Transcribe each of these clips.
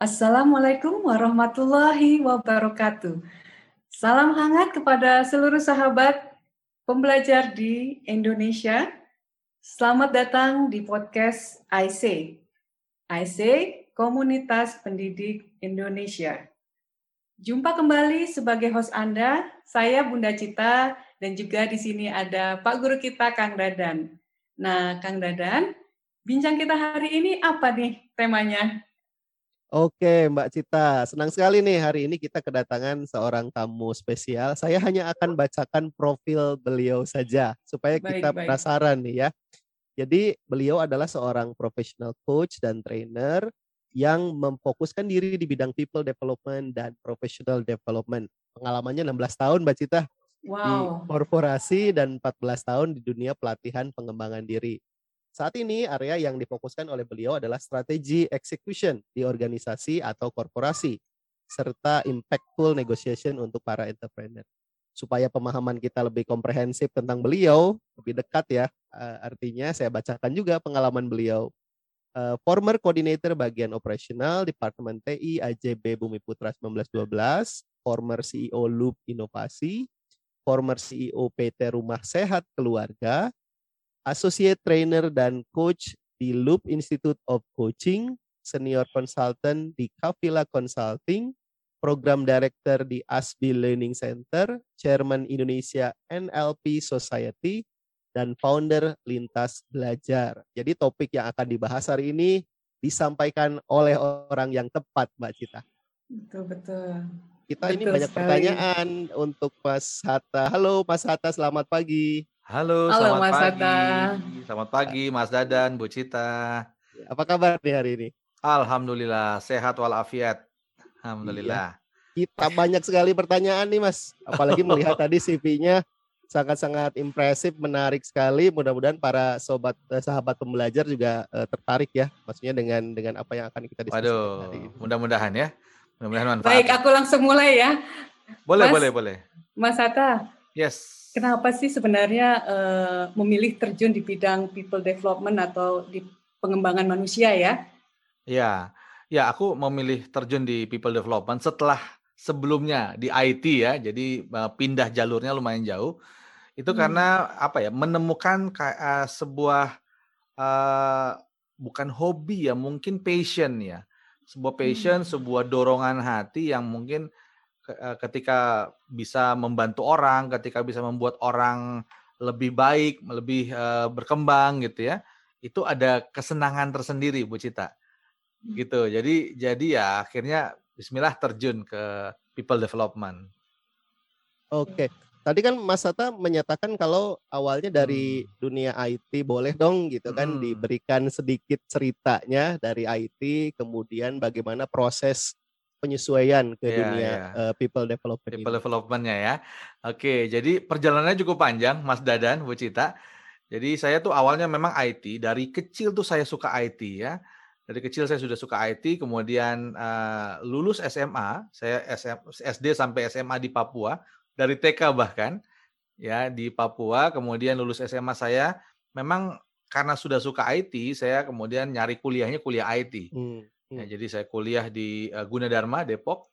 Assalamualaikum warahmatullahi wabarakatuh. Salam hangat kepada seluruh sahabat pembelajar di Indonesia. Selamat datang di podcast IC. IC Komunitas Pendidik Indonesia. Jumpa kembali sebagai host Anda, saya Bunda Cita dan juga di sini ada Pak Guru kita Kang Dadan. Nah, Kang Dadan, bincang kita hari ini apa nih temanya? Oke, Mbak Cita. Senang sekali nih hari ini kita kedatangan seorang tamu spesial. Saya hanya akan bacakan profil beliau saja supaya baik, kita baik. penasaran nih ya. Jadi beliau adalah seorang professional coach dan trainer yang memfokuskan diri di bidang people development dan professional development. Pengalamannya 16 tahun Mbak Cita wow. di korporasi dan 14 tahun di dunia pelatihan pengembangan diri. Saat ini area yang difokuskan oleh beliau adalah strategi execution di organisasi atau korporasi serta impactful negotiation untuk para entrepreneur. Supaya pemahaman kita lebih komprehensif tentang beliau, lebih dekat ya. Eh, artinya saya bacakan juga pengalaman beliau. Uh, former coordinator bagian operasional Departemen TI AJB Bumi Putra 1912, former CEO Loop Inovasi, former CEO PT Rumah Sehat Keluarga, Associate Trainer dan Coach di Loop Institute of Coaching, Senior Consultant di Kavila Consulting, Program Director di ASBI Learning Center, Chairman Indonesia NLP Society, dan founder Lintas Belajar. Jadi topik yang akan dibahas hari ini disampaikan oleh orang yang tepat, Mbak Cita. Betul, betul. Kita betul ini banyak sekali. pertanyaan untuk Mas Hatta. Halo Mas Hatta, selamat pagi. Halo, Halo selamat Mas pagi. Hatta. Selamat pagi Mas Dadan, Bu Cita. Apa kabar nih hari ini? Alhamdulillah, sehat walafiat. Alhamdulillah. Iya. Kita banyak sekali pertanyaan nih Mas. Apalagi melihat tadi CV-nya sangat-sangat impresif, menarik sekali. Mudah-mudahan para sobat eh, sahabat pembelajar juga uh, tertarik ya, maksudnya dengan dengan apa yang akan kita diskusikan Waduh, mudah-mudahan ya. Mudah-mudahan manfaat. Baik, aku langsung mulai ya. Boleh, Mas, boleh, boleh. Mas Hatta. Yes. Kenapa sih sebenarnya uh, memilih terjun di bidang people development atau di pengembangan manusia ya? Ya, ya aku memilih terjun di people development setelah sebelumnya di IT ya, jadi uh, pindah jalurnya lumayan jauh. Itu hmm. karena apa ya? Menemukan uh, sebuah uh, bukan hobi ya, mungkin passion ya, sebuah passion, hmm. sebuah dorongan hati yang mungkin ketika bisa membantu orang, ketika bisa membuat orang lebih baik, lebih uh, berkembang gitu ya, itu ada kesenangan tersendiri Bu Cita. Hmm. Gitu. Jadi jadi ya akhirnya bismillah terjun ke people development. Oke. Tadi kan Mas Sata menyatakan kalau awalnya dari hmm. dunia IT boleh dong gitu kan hmm. diberikan sedikit ceritanya dari IT kemudian bagaimana proses penyesuaian ke yeah, dunia yeah. Uh, people development. People developmentnya ya. Oke, jadi perjalanannya cukup panjang, Mas Dadan, Bu Cita. Jadi saya tuh awalnya memang IT. Dari kecil tuh saya suka IT ya. Dari kecil saya sudah suka IT. Kemudian uh, lulus SMA, saya SM, SD sampai SMA di Papua. Dari TK bahkan ya di Papua. Kemudian lulus SMA saya memang karena sudah suka IT, saya kemudian nyari kuliahnya kuliah IT. Hmm. Ya, hmm. jadi saya kuliah di uh, Gunadarma Depok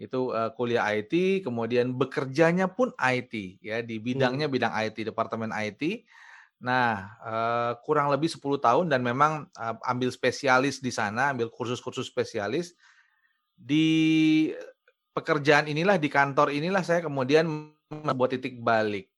itu uh, kuliah IT, kemudian bekerjanya pun IT ya di bidangnya hmm. bidang IT, departemen IT. Nah, uh, kurang lebih 10 tahun dan memang uh, ambil spesialis di sana, ambil kursus-kursus spesialis di pekerjaan inilah di kantor inilah saya kemudian membuat titik balik.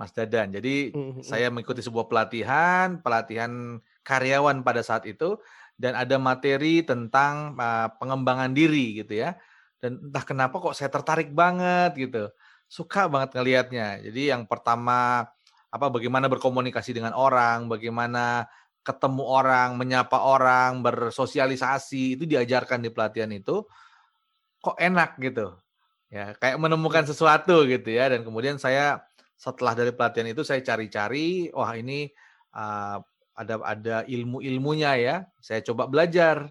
Mas Dadan. Jadi hmm. saya mengikuti sebuah pelatihan, pelatihan karyawan pada saat itu dan ada materi tentang uh, pengembangan diri gitu ya. Dan entah kenapa kok saya tertarik banget gitu. Suka banget ngelihatnya. Jadi yang pertama apa bagaimana berkomunikasi dengan orang, bagaimana ketemu orang, menyapa orang, bersosialisasi itu diajarkan di pelatihan itu kok enak gitu. Ya, kayak menemukan sesuatu gitu ya dan kemudian saya setelah dari pelatihan itu saya cari-cari, wah ini uh, ada ada ilmu-ilmunya ya. Saya coba belajar.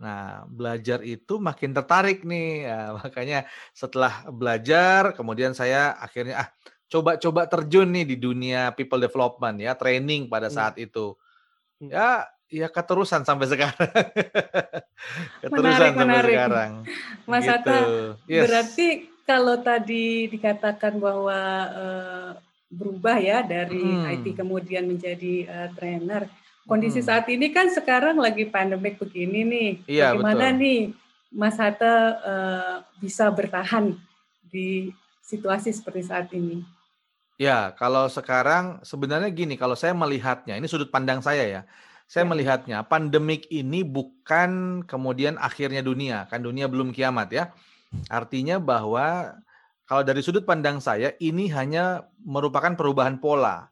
Nah, belajar itu makin tertarik nih. Ya, makanya setelah belajar, kemudian saya akhirnya ah coba-coba terjun nih di dunia people development ya, training pada hmm. saat hmm. itu. Ya, ya keterusan sampai sekarang. keterusan menarik, sampai menarik. sekarang. Mas gitu. Atta, yes. berarti kalau tadi dikatakan bahwa uh, berubah ya dari hmm. IT kemudian menjadi uh, trainer. Kondisi hmm. saat ini kan sekarang lagi pandemik begini nih. Iya, Bagaimana betul. nih Mas Hatta uh, bisa bertahan di situasi seperti saat ini? Ya, kalau sekarang sebenarnya gini, kalau saya melihatnya, ini sudut pandang saya ya. Saya ya. melihatnya pandemik ini bukan kemudian akhirnya dunia, kan dunia belum kiamat ya. Artinya bahwa kalau dari sudut pandang saya, ini hanya merupakan perubahan pola.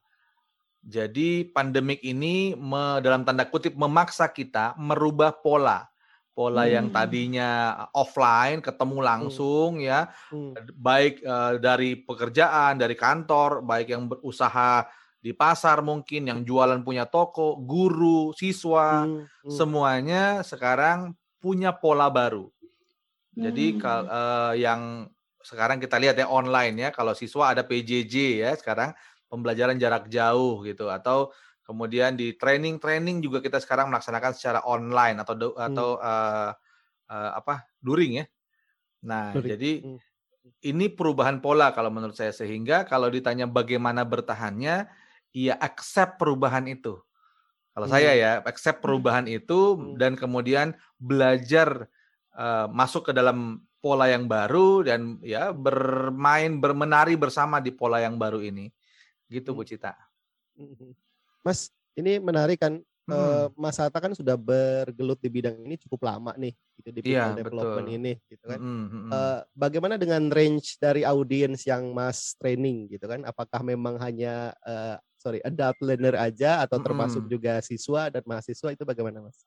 Jadi pandemik ini me, dalam tanda kutip memaksa kita merubah pola. Pola hmm. yang tadinya offline, ketemu hmm. langsung hmm. ya, hmm. baik uh, dari pekerjaan, dari kantor, baik yang berusaha di pasar mungkin, yang jualan punya toko, guru, siswa, hmm. Hmm. semuanya sekarang punya pola baru. Jadi hmm. kal, uh, yang sekarang kita lihat ya online ya kalau siswa ada PJJ ya sekarang pembelajaran jarak jauh gitu atau kemudian di training-training juga kita sekarang melaksanakan secara online atau hmm. atau uh, uh, apa during ya. Nah, during. jadi hmm. ini perubahan pola kalau menurut saya sehingga kalau ditanya bagaimana bertahannya, ya accept perubahan itu. Kalau hmm. saya ya accept perubahan itu hmm. dan kemudian belajar uh, masuk ke dalam pola yang baru dan ya bermain bermenari bersama di pola yang baru ini gitu Bu hmm. Cita. Hmm. Mas ini menarik kan hmm. Mas Hatta kan sudah bergelut di bidang ini cukup lama nih gitu di iya, people ya, development betul. ini gitu kan. Hmm, hmm, uh, bagaimana dengan range dari audiens yang Mas training gitu kan? Apakah memang hanya uh, sorry adult learner aja atau termasuk hmm. juga siswa dan mahasiswa itu bagaimana Mas?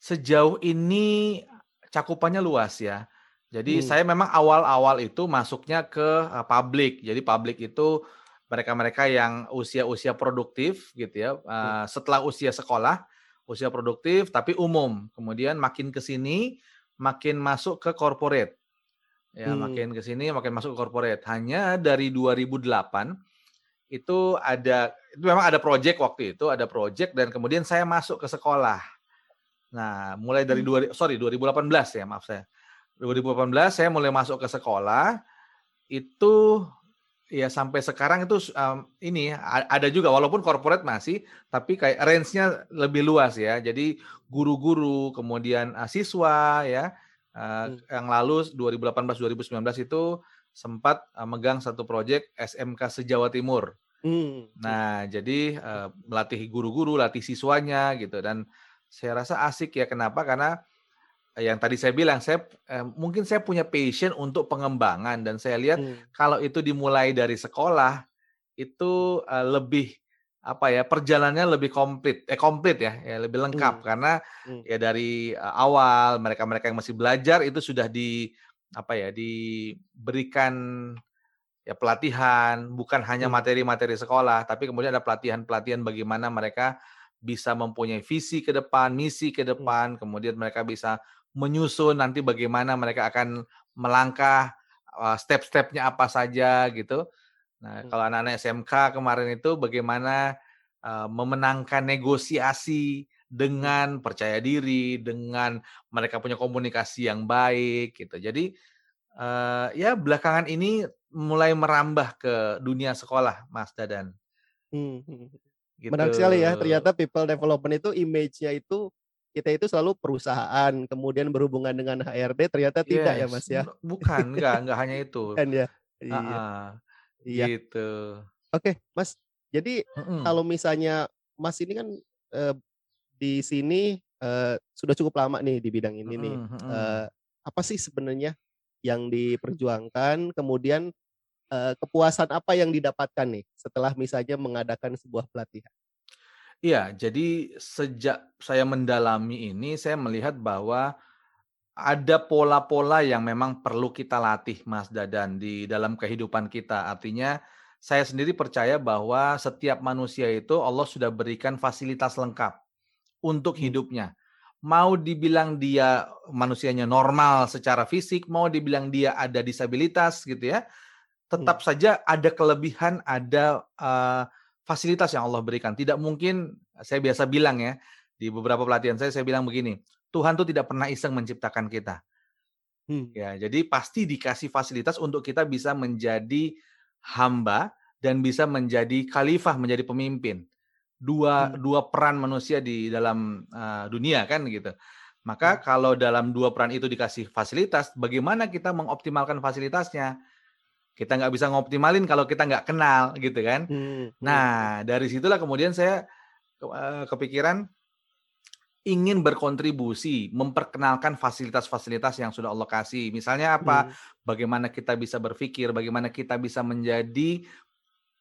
Sejauh ini cakupannya luas ya. Jadi hmm. saya memang awal-awal itu masuknya ke uh, publik. Jadi publik itu mereka-mereka yang usia-usia produktif gitu ya. Uh, setelah usia sekolah, usia produktif tapi umum. Kemudian makin ke sini makin masuk ke corporate. Ya, hmm. makin ke sini makin masuk ke corporate. Hanya dari 2008 itu ada itu memang ada project waktu itu, ada project dan kemudian saya masuk ke sekolah. Nah, mulai dari hmm. dua sorry 2018 ya, maaf saya 2018 saya mulai masuk ke sekolah itu ya sampai sekarang itu um, ini ada juga walaupun corporate masih tapi kayak range-nya lebih luas ya. Jadi guru-guru kemudian uh, siswa ya uh, hmm. yang lalu 2018 2019 itu sempat uh, megang satu proyek SMK se-Jawa Timur. Hmm. Nah, jadi uh, melatih guru-guru, latih siswanya gitu dan saya rasa asik ya kenapa? Karena yang tadi saya bilang saya eh, mungkin saya punya passion untuk pengembangan dan saya lihat hmm. kalau itu dimulai dari sekolah itu uh, lebih apa ya perjalanannya lebih komplit eh komplit ya, ya lebih lengkap hmm. karena hmm. ya dari uh, awal mereka-mereka yang masih belajar itu sudah di apa ya diberikan ya pelatihan bukan hanya hmm. materi-materi sekolah tapi kemudian ada pelatihan-pelatihan bagaimana mereka bisa mempunyai visi ke depan, misi ke hmm. depan, kemudian mereka bisa menyusun nanti bagaimana mereka akan melangkah step-stepnya apa saja gitu. Nah, hmm. kalau anak-anak SMK kemarin itu bagaimana uh, memenangkan negosiasi hmm. dengan percaya diri, dengan mereka punya komunikasi yang baik gitu. Jadi uh, ya belakangan ini mulai merambah ke dunia sekolah, Mas Dadan. Hmm. Gitu. Menarik sekali ya. Ternyata people development itu image-nya itu kita itu selalu perusahaan, kemudian berhubungan dengan HRD, ternyata tidak ya Mas ya? Bukan, enggak, enggak hanya itu. Kan ya. Iya. Uh, iya. Gitu. Oke, Mas. Jadi mm -mm. kalau misalnya Mas ini kan uh, di sini uh, sudah cukup lama nih di bidang ini mm -mm. nih. Uh, apa sih sebenarnya yang diperjuangkan? Kemudian uh, kepuasan apa yang didapatkan nih setelah misalnya mengadakan sebuah pelatihan? Iya, jadi sejak saya mendalami ini, saya melihat bahwa ada pola-pola yang memang perlu kita latih, Mas Dadan, di dalam kehidupan kita. Artinya, saya sendiri percaya bahwa setiap manusia itu Allah sudah berikan fasilitas lengkap untuk hmm. hidupnya. Mau dibilang dia manusianya normal secara fisik, mau dibilang dia ada disabilitas gitu ya, tetap hmm. saja ada kelebihan, ada uh, fasilitas yang Allah berikan. Tidak mungkin saya biasa bilang ya, di beberapa pelatihan saya saya bilang begini, Tuhan tuh tidak pernah iseng menciptakan kita. Hmm. Ya, jadi pasti dikasih fasilitas untuk kita bisa menjadi hamba dan bisa menjadi khalifah, menjadi pemimpin. Dua hmm. dua peran manusia di dalam uh, dunia kan gitu. Maka hmm. kalau dalam dua peran itu dikasih fasilitas, bagaimana kita mengoptimalkan fasilitasnya? Kita nggak bisa ngoptimalin kalau kita nggak kenal gitu kan. Hmm. hmm. Nah dari situlah kemudian saya uh, kepikiran ingin berkontribusi, memperkenalkan fasilitas-fasilitas yang sudah Allah kasih. Misalnya apa? Hmm. Bagaimana kita bisa berpikir, bagaimana kita bisa menjadi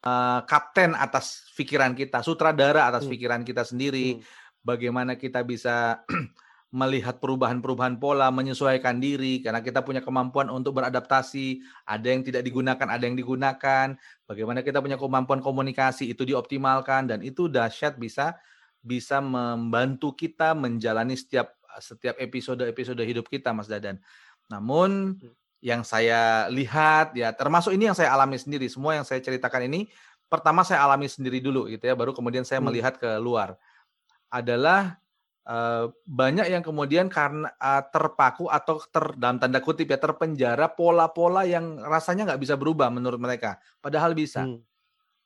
uh, kapten atas pikiran kita, sutradara atas hmm. pikiran kita sendiri. Hmm. Bagaimana kita bisa melihat perubahan-perubahan pola, menyesuaikan diri karena kita punya kemampuan untuk beradaptasi. Ada yang tidak digunakan, ada yang digunakan. Bagaimana kita punya kemampuan komunikasi itu dioptimalkan dan itu dahsyat bisa bisa membantu kita menjalani setiap setiap episode-episode hidup kita, Mas Dadan. Namun hmm. yang saya lihat ya termasuk ini yang saya alami sendiri, semua yang saya ceritakan ini pertama saya alami sendiri dulu gitu ya, baru kemudian saya hmm. melihat ke luar. Adalah uh, banyak yang kemudian karena uh, terpaku atau ter, dalam tanda kutip ya terpenjara pola-pola yang rasanya nggak bisa berubah menurut mereka, padahal bisa. Hmm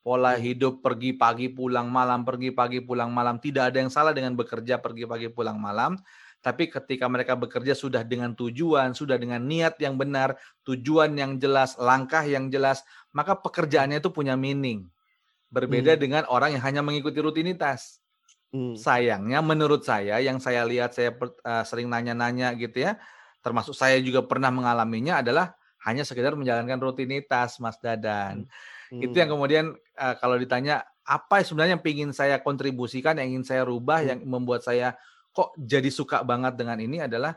pola hidup pergi pagi pulang malam, pergi pagi pulang malam. Tidak ada yang salah dengan bekerja pergi pagi pulang malam. Tapi ketika mereka bekerja sudah dengan tujuan, sudah dengan niat yang benar, tujuan yang jelas, langkah yang jelas, maka pekerjaannya itu punya meaning. Berbeda hmm. dengan orang yang hanya mengikuti rutinitas. Hmm. Sayangnya menurut saya, yang saya lihat, saya uh, sering nanya-nanya gitu ya, termasuk saya juga pernah mengalaminya adalah hanya sekedar menjalankan rutinitas, Mas Dadan. Hmm Hmm. Itu yang kemudian uh, kalau ditanya apa sebenarnya yang ingin saya kontribusikan, yang ingin saya rubah, hmm. yang membuat saya kok jadi suka banget dengan ini adalah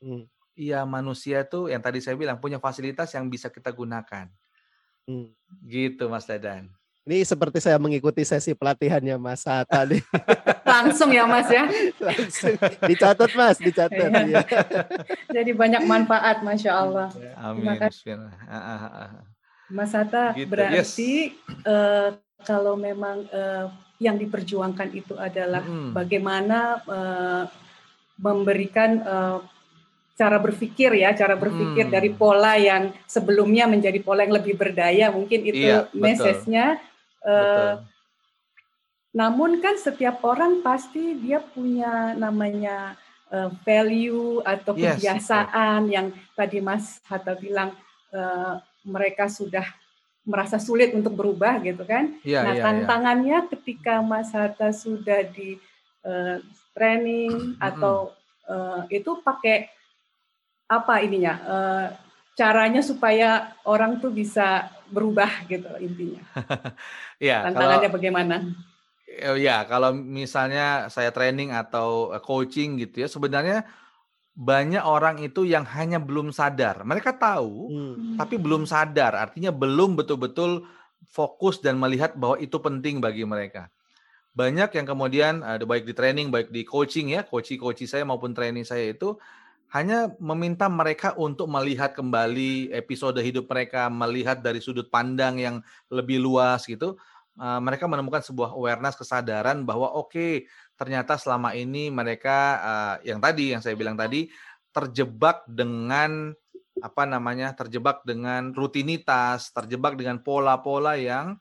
hmm. ya manusia tuh yang tadi saya bilang punya fasilitas yang bisa kita gunakan. Hmm. Gitu Mas Dadan. Ini seperti saya mengikuti sesi pelatihannya Mas Hatta nih. Langsung ya Mas ya. Langsung. Dicatat Mas, dicatat. ya. Jadi banyak manfaat, Masya Allah. Amin. Terima kasih. Mas Hatta gitu, berarti yes. uh, kalau memang uh, yang diperjuangkan itu adalah hmm. bagaimana uh, memberikan uh, cara berpikir ya, cara berpikir hmm. dari pola yang sebelumnya menjadi pola yang lebih berdaya, mungkin itu iya, Uh, namun kan setiap orang pasti dia punya namanya uh, value atau yes, kebiasaan betul. yang tadi Mas Hatta bilang uh, mereka sudah merasa sulit untuk berubah gitu kan. Ya, nah ya, tantangannya ya. ketika Mas Hatta sudah di uh, training atau uh, itu pakai apa ininya uh, caranya supaya orang tuh bisa berubah gitu intinya. ya, tantangannya kalau, bagaimana? Ya kalau misalnya saya training atau coaching gitu ya sebenarnya banyak orang itu yang hanya belum sadar. Mereka tahu, hmm. tapi belum sadar. Artinya belum betul-betul fokus dan melihat bahwa itu penting bagi mereka. Banyak yang kemudian ada baik di training, baik di coaching ya, coach-coach saya maupun training saya itu hanya meminta mereka untuk melihat kembali episode hidup mereka, melihat dari sudut pandang yang lebih luas gitu. Uh, mereka menemukan sebuah awareness kesadaran bahwa oke okay, ternyata selama ini mereka uh, yang tadi yang saya bilang tadi terjebak dengan apa namanya terjebak dengan rutinitas terjebak dengan pola-pola yang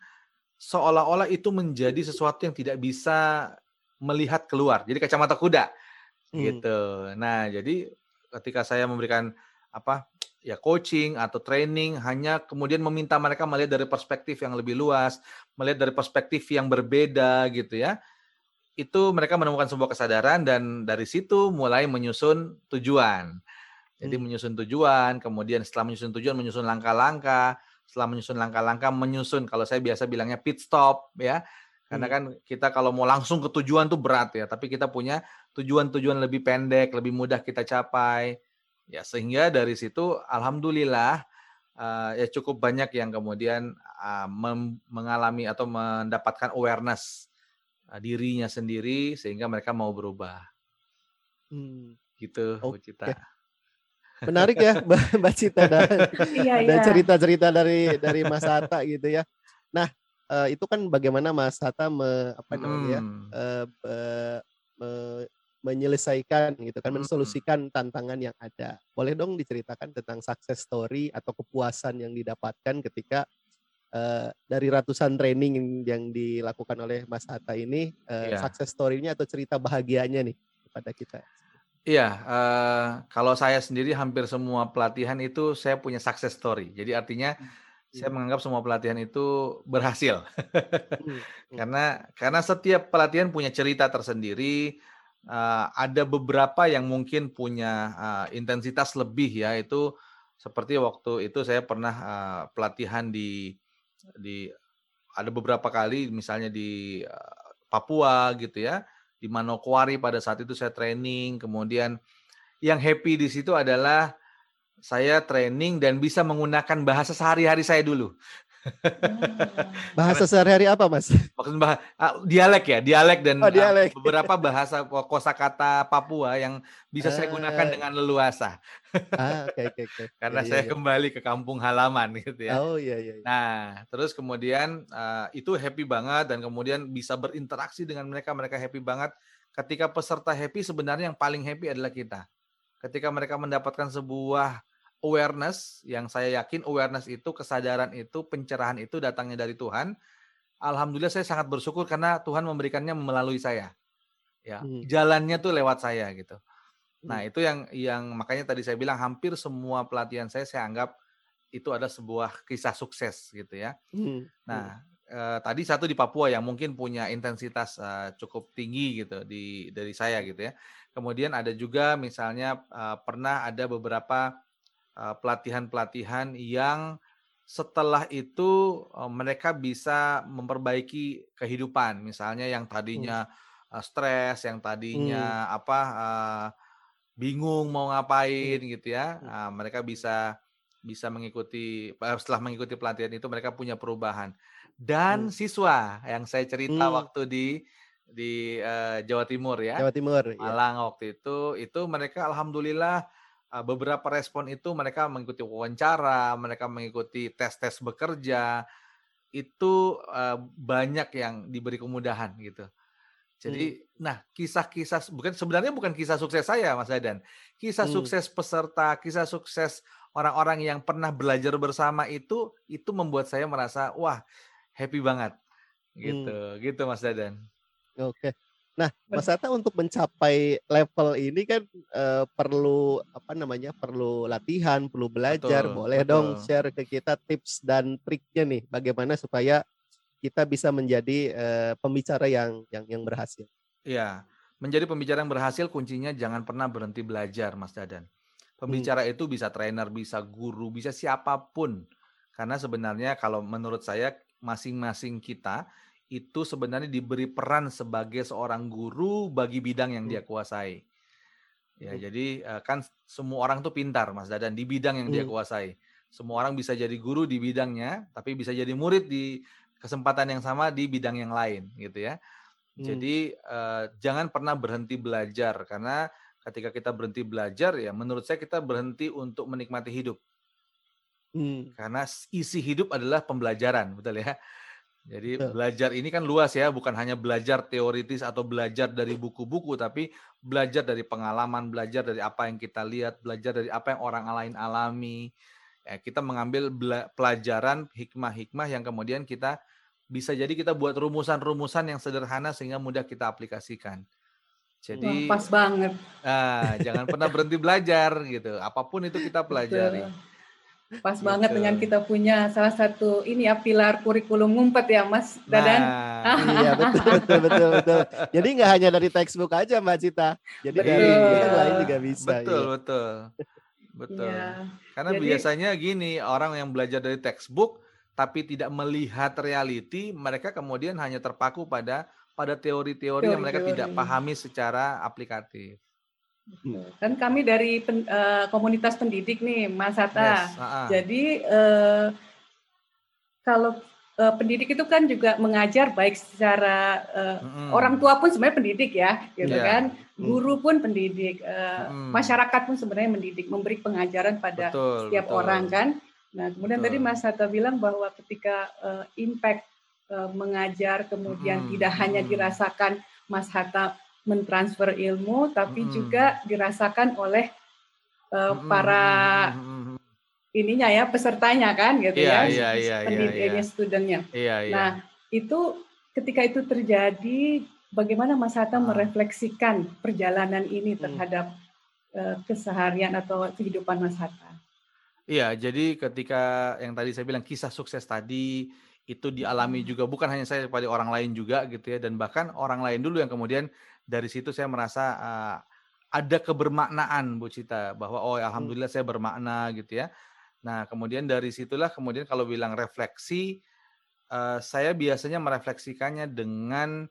seolah-olah itu menjadi sesuatu yang tidak bisa melihat keluar jadi kacamata kuda hmm. gitu nah jadi ketika saya memberikan apa ya coaching atau training hanya kemudian meminta mereka melihat dari perspektif yang lebih luas melihat dari perspektif yang berbeda gitu ya itu mereka menemukan sebuah kesadaran dan dari situ mulai menyusun tujuan. Jadi hmm. menyusun tujuan, kemudian setelah menyusun tujuan menyusun langkah-langkah, setelah menyusun langkah-langkah menyusun kalau saya biasa bilangnya pit stop ya. Karena hmm. kan kita kalau mau langsung ke tujuan tuh berat ya, tapi kita punya tujuan-tujuan lebih pendek, lebih mudah kita capai. Ya sehingga dari situ alhamdulillah uh, ya cukup banyak yang kemudian uh, mengalami atau mendapatkan awareness dirinya sendiri sehingga mereka mau berubah. Hmm. Gitu, okay. Bu Cita. Menarik ya, Mbak Cita dan, iya, dan iya. cerita-cerita dari dari Mas Hatta gitu ya. Nah, uh, itu kan bagaimana Mas Hatta me, apa namanya ya, hmm. uh, me, menyelesaikan gitu kan, mensolusikan tantangan yang ada. Boleh dong diceritakan tentang success story atau kepuasan yang didapatkan ketika uh, dari ratusan training yang dilakukan oleh Mas Hatta ini, uh, yeah. success story-nya atau cerita bahagianya nih kepada kita. Iya, uh, kalau saya sendiri hampir semua pelatihan itu saya punya success story. Jadi artinya hmm. Saya menganggap semua pelatihan itu berhasil. Hmm, hmm. karena karena setiap pelatihan punya cerita tersendiri. Uh, ada beberapa yang mungkin punya uh, intensitas lebih ya. Itu seperti waktu itu saya pernah uh, pelatihan di di ada beberapa kali misalnya di Papua gitu ya di Manokwari pada saat itu saya training kemudian yang happy di situ adalah saya training dan bisa menggunakan bahasa sehari-hari saya dulu bahasa sehari-hari apa, Mas? Maksud bah ah, dialek ya, dialek dan oh, dialek. Uh, beberapa bahasa kosakata Papua yang bisa saya gunakan ah. dengan leluasa. ah, okay, okay, okay. Karena ya, saya ya. kembali ke kampung halaman gitu ya. Oh iya iya. iya. Nah, terus kemudian uh, itu happy banget dan kemudian bisa berinteraksi dengan mereka, mereka happy banget. Ketika peserta happy sebenarnya yang paling happy adalah kita. Ketika mereka mendapatkan sebuah awareness yang saya yakin awareness itu kesadaran itu pencerahan itu datangnya dari Tuhan. Alhamdulillah saya sangat bersyukur karena Tuhan memberikannya melalui saya. Ya, hmm. jalannya tuh lewat saya gitu. Nah, hmm. itu yang yang makanya tadi saya bilang hampir semua pelatihan saya saya anggap itu ada sebuah kisah sukses gitu ya. Hmm. Nah, eh, tadi satu di Papua yang mungkin punya intensitas eh, cukup tinggi gitu di dari saya gitu ya. Kemudian ada juga misalnya eh, pernah ada beberapa pelatihan-pelatihan yang setelah itu eh, mereka bisa memperbaiki kehidupan misalnya yang tadinya hmm. stres yang tadinya hmm. apa bingung mau ngapain hmm. gitu ya nah, mereka bisa bisa mengikuti setelah mengikuti pelatihan itu mereka punya perubahan dan hmm. siswa yang saya cerita hmm. waktu di di uh, Jawa Timur ya Jawa Timur iya. Malang ya. waktu itu itu mereka alhamdulillah beberapa respon itu mereka mengikuti wawancara, mereka mengikuti tes-tes bekerja, itu banyak yang diberi kemudahan gitu. Jadi, hmm. nah kisah-kisah bukan sebenarnya bukan kisah sukses saya, Mas Dadan. Kisah hmm. sukses peserta, kisah sukses orang-orang yang pernah belajar bersama itu, itu membuat saya merasa wah happy banget, gitu, hmm. gitu Mas Dadan. Oke. Nah, Mas Ata untuk mencapai level ini kan uh, perlu apa namanya? Perlu latihan, perlu belajar. Betul, Boleh betul. dong share ke kita tips dan triknya nih bagaimana supaya kita bisa menjadi uh, pembicara yang yang yang berhasil. Iya. Menjadi pembicara yang berhasil kuncinya jangan pernah berhenti belajar, Mas Dadan. Pembicara hmm. itu bisa trainer, bisa guru, bisa siapa pun. Karena sebenarnya kalau menurut saya masing-masing kita itu sebenarnya diberi peran sebagai seorang guru bagi bidang yang dia hmm. kuasai. Ya, hmm. jadi eh, kan semua orang tuh pintar, Mas Dadan, di bidang yang hmm. dia kuasai. Semua orang bisa jadi guru di bidangnya, tapi bisa jadi murid di kesempatan yang sama di bidang yang lain, gitu ya. Hmm. Jadi uh, jangan pernah berhenti belajar karena ketika kita berhenti belajar ya menurut saya kita berhenti untuk menikmati hidup. Hmm. Karena isi hidup adalah pembelajaran, betul ya. Jadi Betul. belajar ini kan luas ya, bukan hanya belajar teoritis atau belajar dari buku-buku, tapi belajar dari pengalaman, belajar dari apa yang kita lihat, belajar dari apa yang orang lain alami. Ya, kita mengambil pelajaran hikmah-hikmah yang kemudian kita bisa jadi kita buat rumusan-rumusan yang sederhana sehingga mudah kita aplikasikan. Jadi Wah, pas banget. Nah, jangan pernah berhenti belajar gitu. Apa pun itu kita pelajari. Betul. Pas gitu. banget dengan kita punya salah satu ini ya pilar kurikulum ngumpet ya Mas Dadan. Nah, iya betul betul betul betul. Jadi nggak hanya dari textbook aja Mbak Cita. Jadi betul. dari yang lain juga bisa. Betul ya. betul. Betul. Ya. Karena Jadi, biasanya gini, orang yang belajar dari textbook tapi tidak melihat reality, mereka kemudian hanya terpaku pada pada teori-teori yang mereka tidak pahami secara aplikatif. Kan kami dari pen, uh, komunitas pendidik nih, Mas Hatta. Yes, uh -uh. Jadi uh, kalau uh, pendidik itu kan juga mengajar baik secara uh, mm. orang tua pun sebenarnya pendidik ya, gitu yeah. kan. Mm. Guru pun pendidik, uh, mm. masyarakat pun sebenarnya mendidik, memberi pengajaran pada betul, setiap betul. orang kan. Nah, kemudian betul. tadi Mas Hatta bilang bahwa ketika uh, impact uh, mengajar kemudian mm. tidak hanya dirasakan Mas Hatta mentransfer ilmu, tapi hmm. juga dirasakan oleh uh, para hmm. ininya ya pesertanya kan gitu yeah, ya, yeah, yeah, pendidiknya, yeah, studentnya. Yeah, yeah. Nah itu ketika itu terjadi, bagaimana Mas Hatta ah. merefleksikan perjalanan ini terhadap hmm. uh, keseharian atau kehidupan Mas Hatta? Iya, jadi ketika yang tadi saya bilang kisah sukses tadi itu dialami hmm. juga bukan hanya saya pada orang lain juga gitu ya dan bahkan orang lain dulu yang kemudian dari situ saya merasa uh, ada kebermaknaan Bu Cita bahwa oh ya, alhamdulillah saya bermakna gitu ya. Nah, kemudian dari situlah kemudian kalau bilang refleksi uh, saya biasanya merefleksikannya dengan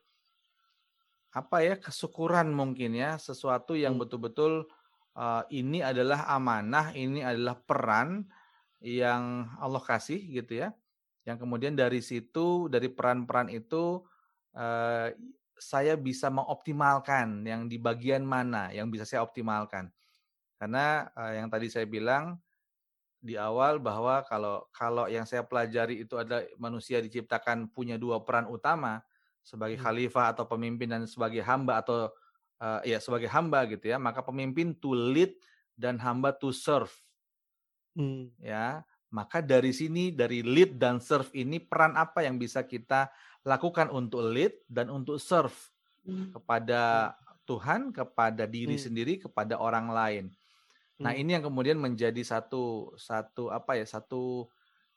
apa ya kesyukuran mungkin ya sesuatu yang hmm. betul-betul uh, ini adalah amanah, ini adalah peran yang Allah kasih gitu ya. Yang kemudian dari situ, dari peran-peran itu uh, saya bisa mengoptimalkan yang di bagian mana yang bisa saya optimalkan. Karena uh, yang tadi saya bilang di awal bahwa kalau kalau yang saya pelajari itu adalah manusia diciptakan punya dua peran utama sebagai hmm. khalifah atau pemimpin dan sebagai hamba atau uh, ya sebagai hamba gitu ya, maka pemimpin to lead dan hamba to serve. Hmm. Ya, maka dari sini dari lead dan serve ini peran apa yang bisa kita lakukan untuk lead dan untuk serve hmm. kepada Tuhan, kepada diri hmm. sendiri, kepada orang lain. Nah, hmm. ini yang kemudian menjadi satu satu apa ya, satu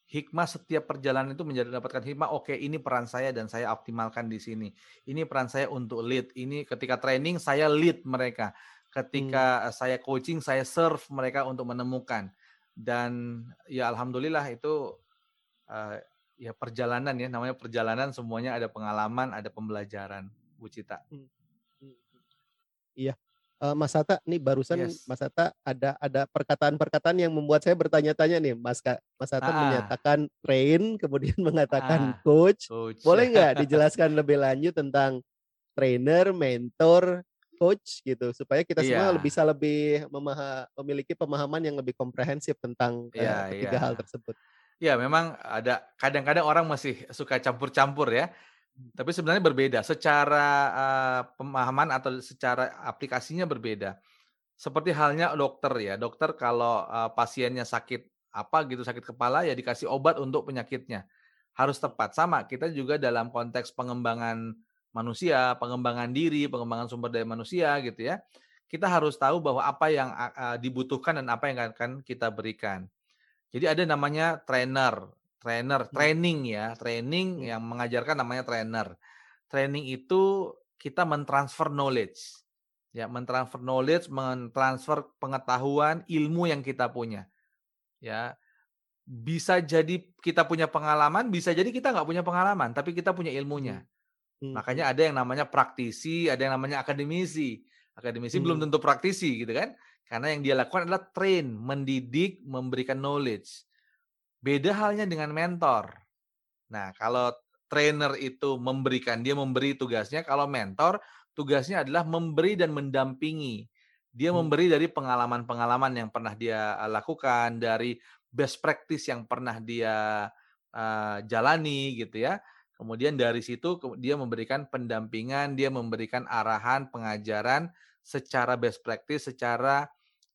hikmah setiap perjalanan itu menjadi dapatkan hikmah oke okay, ini peran saya dan saya optimalkan di sini ini peran saya untuk lead ini ketika training saya lead mereka ketika hmm. saya coaching saya serve mereka untuk menemukan dan ya alhamdulillah itu uh, ya perjalanan ya namanya perjalanan semuanya ada pengalaman ada pembelajaran Bu Cita. Hmm. Hmm. Iya uh, Mas Hatta nih barusan yes. Mas Hatta ada ada perkataan-perkataan yang membuat saya bertanya-tanya nih Mas Mas Hatta ah. menyatakan train kemudian mengatakan ah. coach. coach. Boleh nggak dijelaskan lebih lanjut tentang trainer, mentor, coach gitu supaya kita yeah. semua bisa lebih memaha, memiliki pemahaman yang lebih komprehensif tentang yeah, uh, ketiga yeah. hal tersebut. Ya, memang ada kadang-kadang orang masih suka campur-campur ya tapi sebenarnya berbeda secara uh, pemahaman atau secara aplikasinya berbeda. Seperti halnya dokter ya, dokter kalau uh, pasiennya sakit apa gitu sakit kepala ya dikasih obat untuk penyakitnya harus tepat sama kita juga dalam konteks pengembangan manusia, pengembangan diri, pengembangan sumber daya manusia gitu ya. Kita harus tahu bahwa apa yang uh, dibutuhkan dan apa yang akan kita berikan. Jadi ada namanya trainer trainer, hmm. training ya, training hmm. yang mengajarkan namanya trainer. Training itu kita mentransfer knowledge. Ya, mentransfer knowledge, mentransfer pengetahuan, ilmu yang kita punya. Ya. Bisa jadi kita punya pengalaman, bisa jadi kita nggak punya pengalaman, tapi kita punya ilmunya. Hmm. hmm Makanya ada yang namanya praktisi, ada yang namanya akademisi. Akademisi hmm. belum tentu praktisi gitu kan. Karena yang dia lakukan adalah train, mendidik, memberikan knowledge. Beda halnya dengan mentor. Nah, kalau trainer itu memberikan, dia memberi tugasnya. Kalau mentor, tugasnya adalah memberi dan mendampingi. Dia hmm. memberi dari pengalaman-pengalaman yang pernah dia eh, lakukan, dari best practice yang pernah dia uh, jalani gitu ya. Kemudian dari situ dia memberikan pendampingan, dia memberikan arahan, pengajaran secara best practice, secara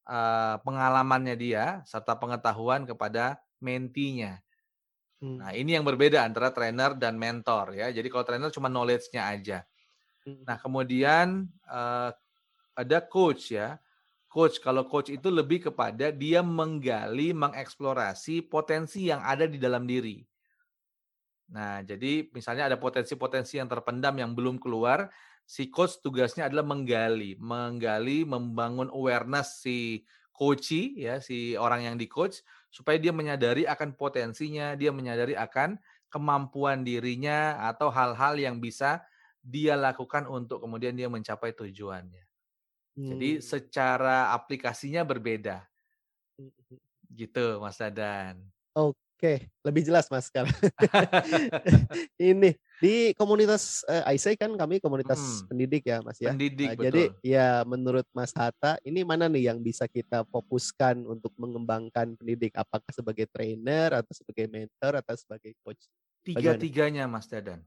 uh, pengalamannya dia serta pengetahuan kepada mentinya. Nah, hmm. ini yang berbeda antara trainer dan mentor ya. Jadi kalau trainer cuma knowledge-nya aja. Hmm. Nah, kemudian uh, ada coach ya. Coach kalau coach itu lebih kepada dia menggali, mengeksplorasi potensi yang ada di dalam diri. Nah, jadi misalnya ada potensi-potensi yang terpendam yang belum keluar, si coach tugasnya adalah menggali, menggali, membangun awareness si coachy ya, si orang yang di coach supaya dia menyadari akan potensinya, dia menyadari akan kemampuan dirinya atau hal-hal yang bisa dia lakukan untuk kemudian dia mencapai tujuannya. Hmm. Jadi secara aplikasinya berbeda. Hmm, hmm. Gitu Mas Dadan. Oke, lebih jelas Mas sekarang. Ini di komunitas uh, eh, IC kan kami komunitas hmm. pendidik ya Mas ya. Pendidik, uh, betul. Jadi ya menurut Mas Hatta ini mana nih yang bisa kita fokuskan untuk mengembangkan pendidik? Apakah sebagai trainer atau sebagai mentor atau sebagai coach? Tiga-tiganya Mas Dadan.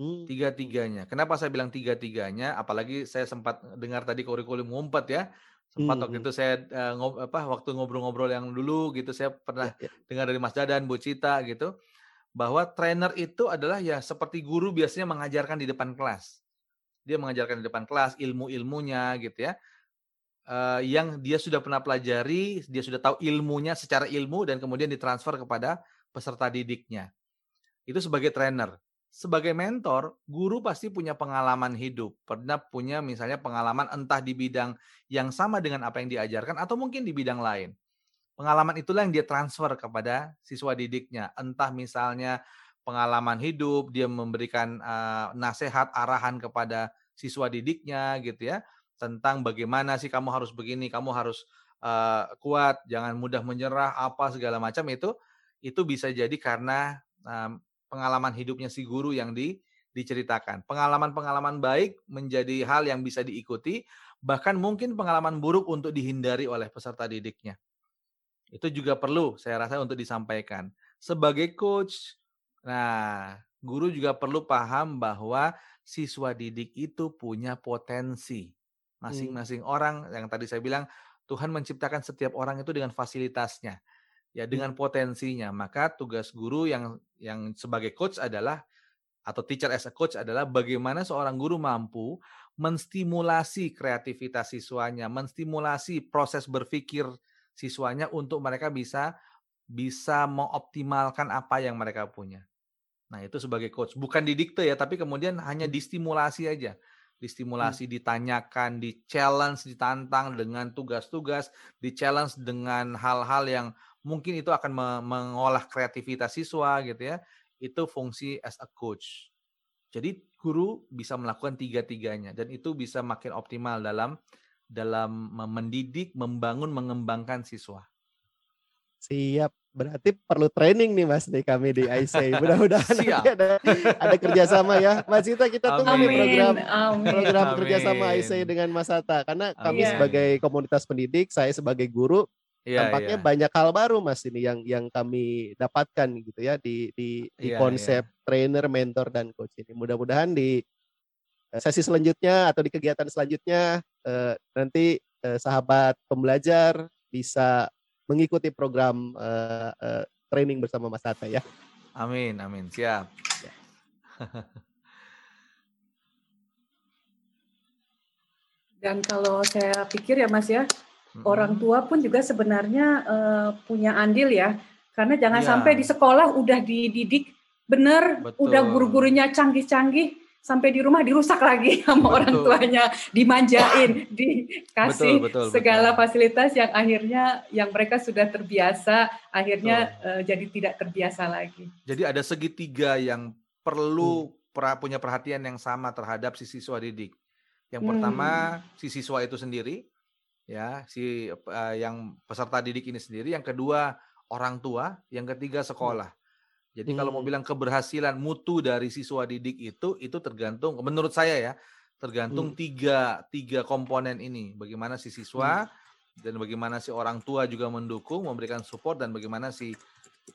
Hmm. Tiga-tiganya. Kenapa saya bilang tiga-tiganya? Apalagi saya sempat dengar tadi kurikulum ngumpet ya. Sempat hmm. waktu itu saya uh, ngob, apa waktu ngobrol-ngobrol yang dulu gitu saya pernah ya, ya. dengar dari Mas Dadan, Bu Cita gitu bahwa trainer itu adalah ya seperti guru biasanya mengajarkan di depan kelas. Dia mengajarkan di depan kelas ilmu-ilmunya gitu ya. Uh, yang dia sudah pernah pelajari, dia sudah tahu ilmunya secara ilmu dan kemudian ditransfer kepada peserta didiknya. Itu sebagai trainer sebagai mentor, guru pasti punya pengalaman hidup, pernah punya misalnya pengalaman entah di bidang yang sama dengan apa yang diajarkan atau mungkin di bidang lain. Pengalaman itulah yang dia transfer kepada siswa didiknya, entah misalnya pengalaman hidup, dia memberikan uh, nasihat, arahan kepada siswa didiknya gitu ya, tentang bagaimana sih kamu harus begini, kamu harus uh, kuat, jangan mudah menyerah, apa segala macam itu, itu bisa jadi karena pengalaman hidupnya si guru yang di, diceritakan. Pengalaman-pengalaman baik menjadi hal yang bisa diikuti, bahkan mungkin pengalaman buruk untuk dihindari oleh peserta didiknya. Itu juga perlu saya rasa untuk disampaikan. Sebagai coach, nah guru juga perlu paham bahwa siswa didik itu punya potensi. Hmm. Masing-masing hmm. orang yang tadi saya bilang Tuhan menciptakan setiap orang itu dengan fasilitasnya ya dengan potensinya. Maka tugas guru yang yang sebagai coach adalah atau teacher as a coach adalah bagaimana seorang guru mampu menstimulasi kreativitas siswanya, menstimulasi proses berpikir siswanya untuk mereka bisa bisa mengoptimalkan apa yang mereka punya. Nah, itu sebagai coach, bukan didikte ya, tapi kemudian hanya hmm. distimulasi aja. Distimulasi, hmm. ditanyakan, di-challenge, ditantang dengan tugas-tugas, di-challenge dengan hal-hal yang mungkin itu akan mengolah kreativitas siswa gitu ya. Itu fungsi as a coach. Jadi guru bisa melakukan tiga-tiganya dan itu bisa makin optimal dalam dalam mendidik, membangun, mengembangkan siswa. Siap. Berarti perlu training nih Mas di kami di IC. Mudah-mudahan ada ada kerjasama ya. Mas Cita kita tunggu nih program Amin. program Amin. kerjasama IC dengan Mas Hatta karena kami Amin. sebagai komunitas pendidik, saya sebagai guru Ya, Tampaknya ya. banyak hal baru Mas ini yang yang kami dapatkan gitu ya di di, di ya, konsep ya. trainer, mentor dan coach ini. Mudah-mudahan di eh, sesi selanjutnya atau di kegiatan selanjutnya eh, nanti eh, sahabat pembelajar bisa mengikuti program eh, eh, training bersama Mas Hatta ya. Amin, amin. Siap. Ya. Dan kalau saya pikir ya Mas ya, Orang tua pun juga sebenarnya uh, punya andil ya, karena jangan ya. sampai di sekolah udah dididik benar, udah guru-gurunya canggih-canggih, sampai di rumah dirusak lagi sama betul. orang tuanya, dimanjain, dikasih betul, betul, segala betul. fasilitas yang akhirnya yang mereka sudah terbiasa, akhirnya uh, jadi tidak terbiasa lagi. Jadi ada segitiga yang perlu hmm. punya perhatian yang sama terhadap si siswa didik. Yang pertama hmm. si siswa itu sendiri, ya si uh, yang peserta didik ini sendiri, yang kedua orang tua, yang ketiga hmm. sekolah. Jadi hmm. kalau mau hmm. bilang keberhasilan mutu dari siswa didik itu itu tergantung menurut saya ya tergantung hmm. tiga tiga komponen ini bagaimana si siswa hmm. dan bagaimana si orang tua juga mendukung memberikan support dan bagaimana si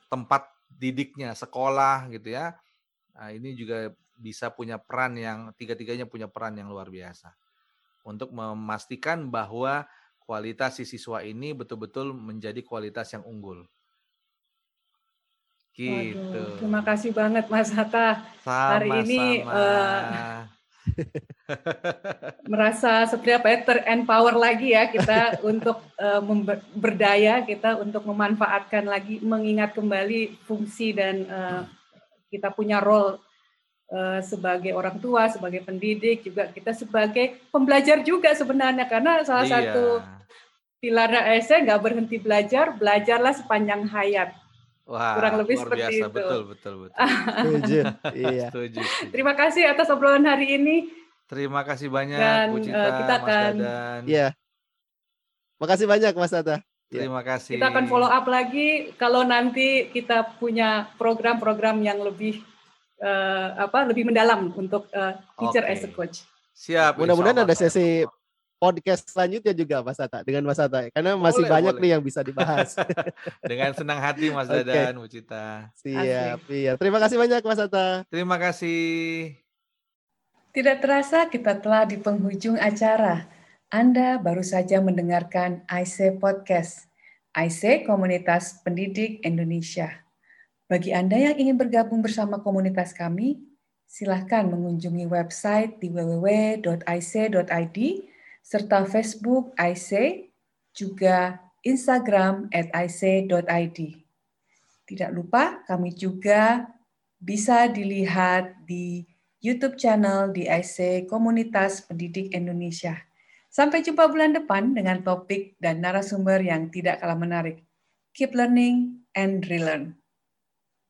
tempat didiknya sekolah gitu ya nah, ini juga bisa punya peran yang tiga-tiganya punya peran yang luar biasa untuk memastikan bahwa kualitas si siswa ini betul-betul menjadi kualitas yang unggul. Gitu. Waduh, terima kasih banget Mas Hatta. Sama, Hari ini uh, merasa seperti apa ya terempower lagi ya kita untuk uh, berdaya kita untuk memanfaatkan lagi mengingat kembali fungsi dan uh, kita punya role sebagai orang tua, sebagai pendidik juga kita sebagai pembelajar juga sebenarnya karena salah iya. satu pilar ASN nggak berhenti belajar, belajarlah sepanjang hayat. Wah, kurang lebih seperti biasa. itu. Betul, betul, betul. Setuju. iya. Setuju, Terima kasih atas obrolan hari ini. Terima kasih banyak Dan, Bu Cita, uh, kita akan, Mas Dadan. Iya. Makasih banyak Mas Tata. Iya. Terima kasih. Kita akan follow up lagi kalau nanti kita punya program-program yang lebih uh, apa lebih mendalam untuk uh, teacher okay. as a coach. Siap. Mudah-mudahan ada sesi podcast selanjutnya juga Mas Ata dengan Mas Ata karena masih boleh, banyak boleh. nih yang bisa dibahas. dengan senang hati Mas Dadan, okay. Cita. Siap, iya. Terima kasih banyak Mas Ata. Terima kasih. Tidak terasa kita telah di penghujung acara. Anda baru saja mendengarkan IC Podcast, IC Komunitas Pendidik Indonesia. Bagi Anda yang ingin bergabung bersama komunitas kami, silahkan mengunjungi website di www.ic.id serta Facebook IC, juga Instagram at ic.id. Tidak lupa kami juga bisa dilihat di YouTube channel di IC Komunitas Pendidik Indonesia. Sampai jumpa bulan depan dengan topik dan narasumber yang tidak kalah menarik. Keep learning and relearn.